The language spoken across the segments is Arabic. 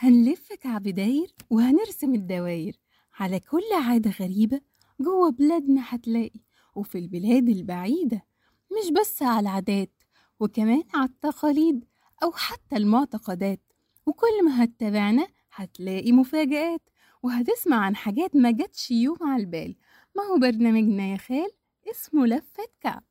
هنلف كعب داير وهنرسم الدواير على كل عادة غريبة جوه بلادنا هتلاقي وفي البلاد البعيدة مش بس على العادات وكمان على التقاليد أو حتى المعتقدات. وكل ما هتتابعنا هتلاقي مفاجآت وهتسمع عن حاجات ما جاتش يوم على البال. ما هو برنامجنا يا خال؟ اسمه لفة كعب.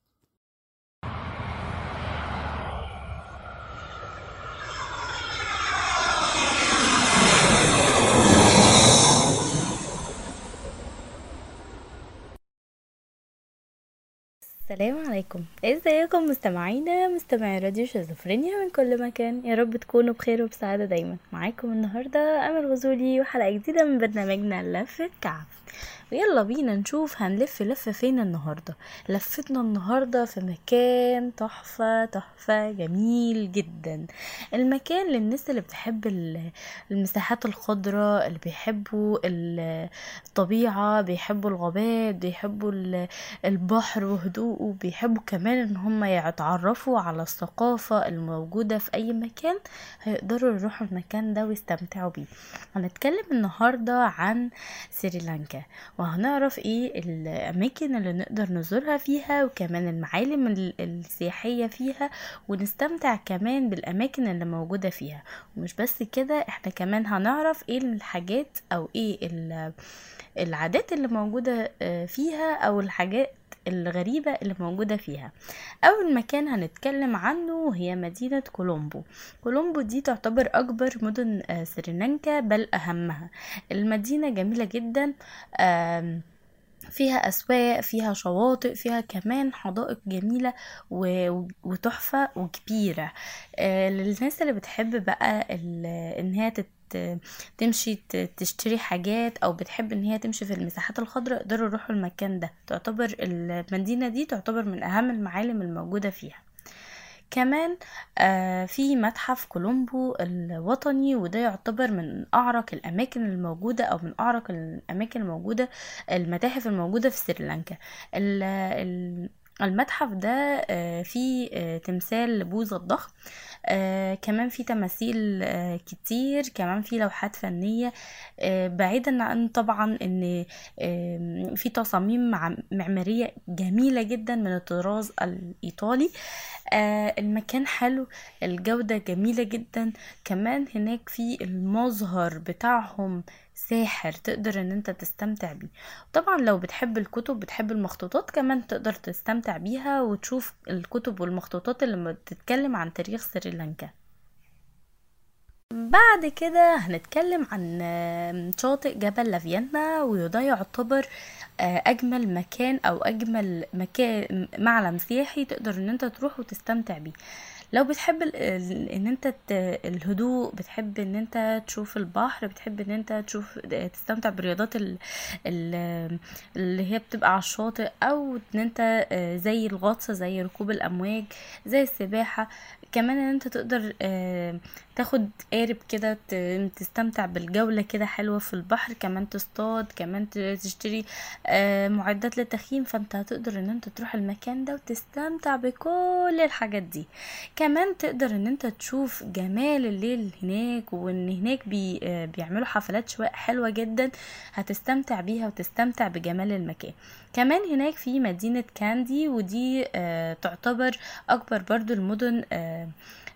السلام عليكم. ازيكم مستمعينا مستمعي راديو شيزوفرينيا من كل مكان. يا رب تكونوا بخير وبسعادة دايما. معاكم النهاردة أمل غزولي وحلقة جديدة من برنامجنا لفة كعب ويلا بينا نشوف هنلف لفة فين النهاردة. لفتنا النهاردة في مكان تحفة تحفة جميل جدا. المكان للناس اللي بتحب ال- المساحات الخضراء اللي بيحبوا ال- الطبيعة بيحبوا الغابات بيحبوا ال- البحر وهدوءه بيحبوا كمان إن هم يتعرفوا على الثقافة الموجودة في أي مكان هيقدروا يروحوا المكان ده ويستمتعوا بيه. هنتكلم النهاردة عن سريلانكا. وهنعرف إيه الاماكن اللي نقدر نزورها فيها وكمان المعالم ال- السياحية فيها ونستمتع كمان بالأماكن اللي موجودة فيها. ومش بس كده إحنا كمان هنعرف إيه الحاجات أو إيه ال- العادات اللي موجودة آه، فيها أو الحاجات الغريبة اللي موجودة فيها. أول مكان هنتكلم عنه هي مدينة كولومبو. كولومبو دي تعتبر أكبر مدن آه، سريلانكا بل أهمها. المدينة جميلة جدا آم، فيها أسواق فيها شواطئ فيها كمان حدائق جميلة وتحفة وكبيرة. آه، للناس اللي بتحب بقى إن هي تمشي تشتري حاجات أو بتحب إن هي تمشي في المساحات الخضراء يقدروا يروحوا المكان ده. تعتبر المدينة دي تعتبر من أهم المعالم الموجودة فيها. كمان آه، في متحف كولومبو الوطني وده يعتبر من أعرق الأماكن الموجودة أو من أعرق الأماكن الموجودة المتاحف الموجودة في سريلانكا. المتحف ده آه، فيه آه، تمثال بوذا الضخم آه، كمان في تماثيل كتير كمان في لوحات فنية بعيدا عن طبعا إن آم، في تصاميم مع- معمارية جميلة جدا من الطراز الإيطالي. آه، المكان حلو الجودة جميلة جدا كمان هناك في المظهر بتاعهم ساحر تقدر إن أنت تستمتع بيه. طبعا لو بتحب الكتب بتحب المخطوطات كمان تقدر تستمتع بيها وتشوف الكتب والمخطوطات اللي بتتكلم عن تاريخ سريلانكا. بعد كده هنتكلم عن شاطئ جبل لافيانا وده يعتبر آه، أجمل مكان أو أجمل مكان معلم سياحي تقدر إن أنت تروح وتستمتع بيه. لو بتحب ان انت الهدوء بتحب ان انت تشوف البحر بتحب ان انت تشوف تستمتع برياضات ال- ال- اللي هي بتبقى على الشاطئ أو ان انت آه، زي الغطس زي ركوب الأمواج زي السباحة. كمان ان انت تقدر آه، تاخد قارب كده تستمتع بالجولة كده حلوة في البحر. كمان تصطاد كمان تشتري آه، معدات للتخييم. فانت هتقدر ان انت تروح المكان ده وتستمتع بكل الحاجات دي. كمان تقدر إن أنت تشوف جمال الليل هناك وإن هناك بي آه، بيعملوا حفلات شواء حلوة جدا هتستمتع بيها وتستمتع بجمال المكان. كمان هناك في مدينة كاندي ودي آه، تعتبر أكبر برضو المدن آه،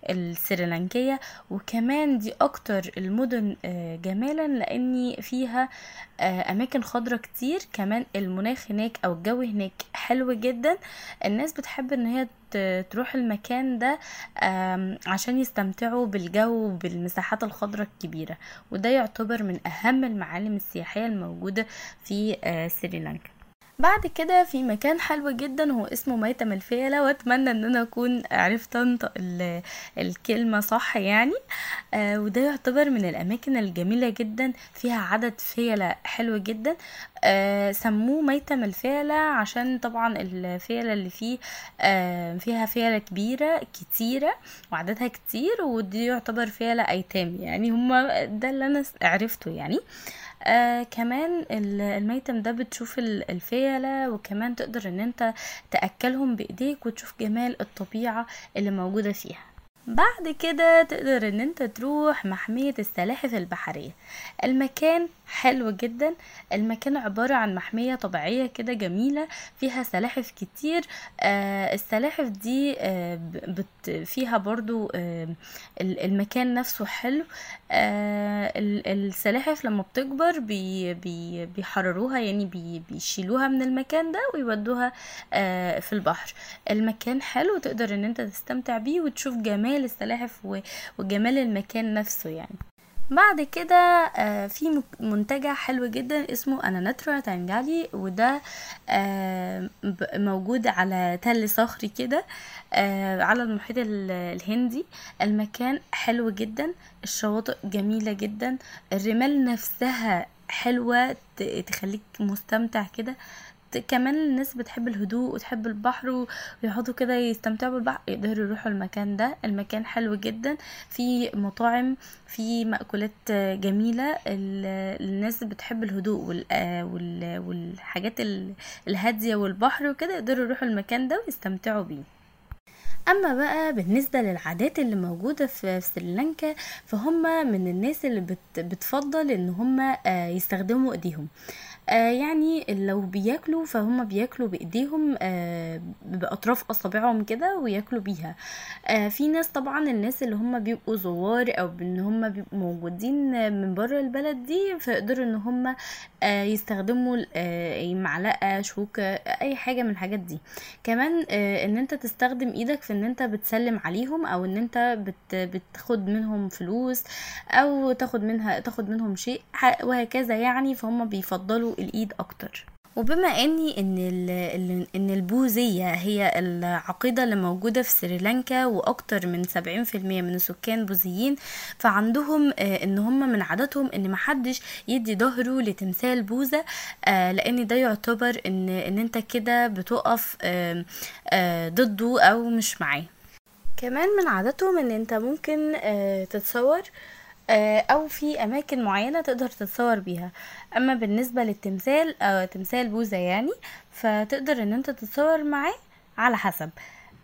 السريلانكية. وكمان دي أكتر المدن جمالا لأن فيها أماكن خضرة كتير. كمان المناخ هناك أو الجو هناك حلو جدا. الناس بتحب إن هي تروح المكان ده عشان يستمتعوا بالجو وبالمساحات الخضراء الكبيرة. وده يعتبر من أهم المعالم السياحية الموجودة في آه، سريلانكا. بعد كده في مكان حلو جدا هو اسمه ميتم الفيلة وأتمنى إن أنا أكون عرفت أنطق ال- الكلمة صح يعني. آه وده يعتبر من الأماكن الجميلة جدا فيها عدد فيلة حلو جدا. آه سموه ميتم الفيلة عشان طبعا الفيلة اللي فيه آه فيها فيلة كبيرة كتيرة وعددها كتير ودي يعتبر فيلة أيتام يعني. هما ده اللي أنا عرفته يعني. آه كمان ال- الميتم ده بتشوف ال- الفيلة وكمان تقدر إن أنت تأكلهم بإيديك وتشوف جمال الطبيعة اللي موجودة فيها. بعد كده تقدر إن أنت تروح محمية السلاحف البحرية. المكان حلو جدا. المكان عبارة عن محمية طبيعية كده جميلة فيها سلاحف كتير. آه السلاحف دي آه بت فيها برضو آه المكان نفسه حلو. آه السلاحف لما بتكبر بي بي بيحرروها يعني بي بيشيلوها من المكان ده ويودوها آه في البحر. المكان حلو تقدر إن أنت تستمتع بيه وتشوف جمال السلاحف وجمال المكان نفسه يعني. بعد كده آه في منتجع حلو جدا اسمه اناناترا تانجالي وده آه موجود على تل صخري كده آه على المحيط الهندي. المكان حلو جدا الشواطئ جميلة جدا الرمال نفسها حلوة تخليك مستمتع كده. كمان الناس بتحب الهدوء وتحب البحر ويقعدوا كده يستمتعوا بالبحر يقدروا يروحوا المكان ده. المكان حلو جدا. في مطاعم في مأكولات جميلة. الناس بتحب الهدوء والحاجات الهادية والبحر وكده يقدروا يروحوا المكان ده ويستمتعوا بيه. أما بقى بالنسبة للعادات اللي موجودة في سريلانكا فهم من الناس اللي بت بتفضل إن هم يستخدموا إيديهم. آه يعني لو بياكلوا فهم بياكلوا بإيديهم آه بأطراف أصابعهم كده وياكلوا بيها. آه في ناس طبعا الناس اللي هم بيبقوا زوار أو إن هم بيبقوا موجودين من بره البلد دي فيقدروا إن هم آه يستخدموا آه معلقة شوكة أي حاجة من الحاجات دي. كمان آه إن أنت تستخدم إيدك في إن أنت بتسلم عليهم أو إن أنت بت بتاخد منهم فلوس أو تاخد منها تاخد منهم شيء وهكذا يعني. فهم بيفضلوا الإيد أكتر. وبما إني إن إن البوذية هي العقيدة اللي موجودة في سريلانكا وأكتر من 70% من السكان بوذيين فعندهم إن هم من عاداتهم إن محدش يدي ظهره لتمثال بوذا لأن ده يعتبر إن إن أنت كده بتقف ضده أو مش معاه. كمان من عاداتهم إن أنت ممكن تتصور أو في أماكن معينة تقدر تتصور بيها. أما بالنسبة للتمثال أو تمثال بوذا يعني فتقدر إن أنت تتصور معاه على حسب.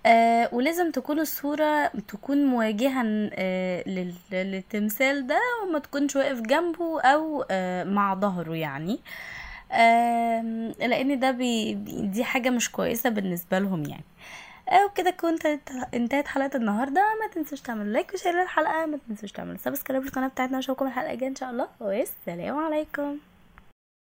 آه ولازم تكون الصورة تكون مواجهة آه للتمثال ده وما تكونش واقف جنبه آه مع ظهره يعني. آه لأن ده بي دي حاجة مش كويسة بالنسبة لهم يعني. وكده كنت انتهت حلقة النهارده. ما تنسوش تعملوا like و share للحلقة. ما تنسوش تعملوا subscribe للقناة بتاعتنا واشوفكم الحلقة الجاية إن شاء الله. والسلام عليكم.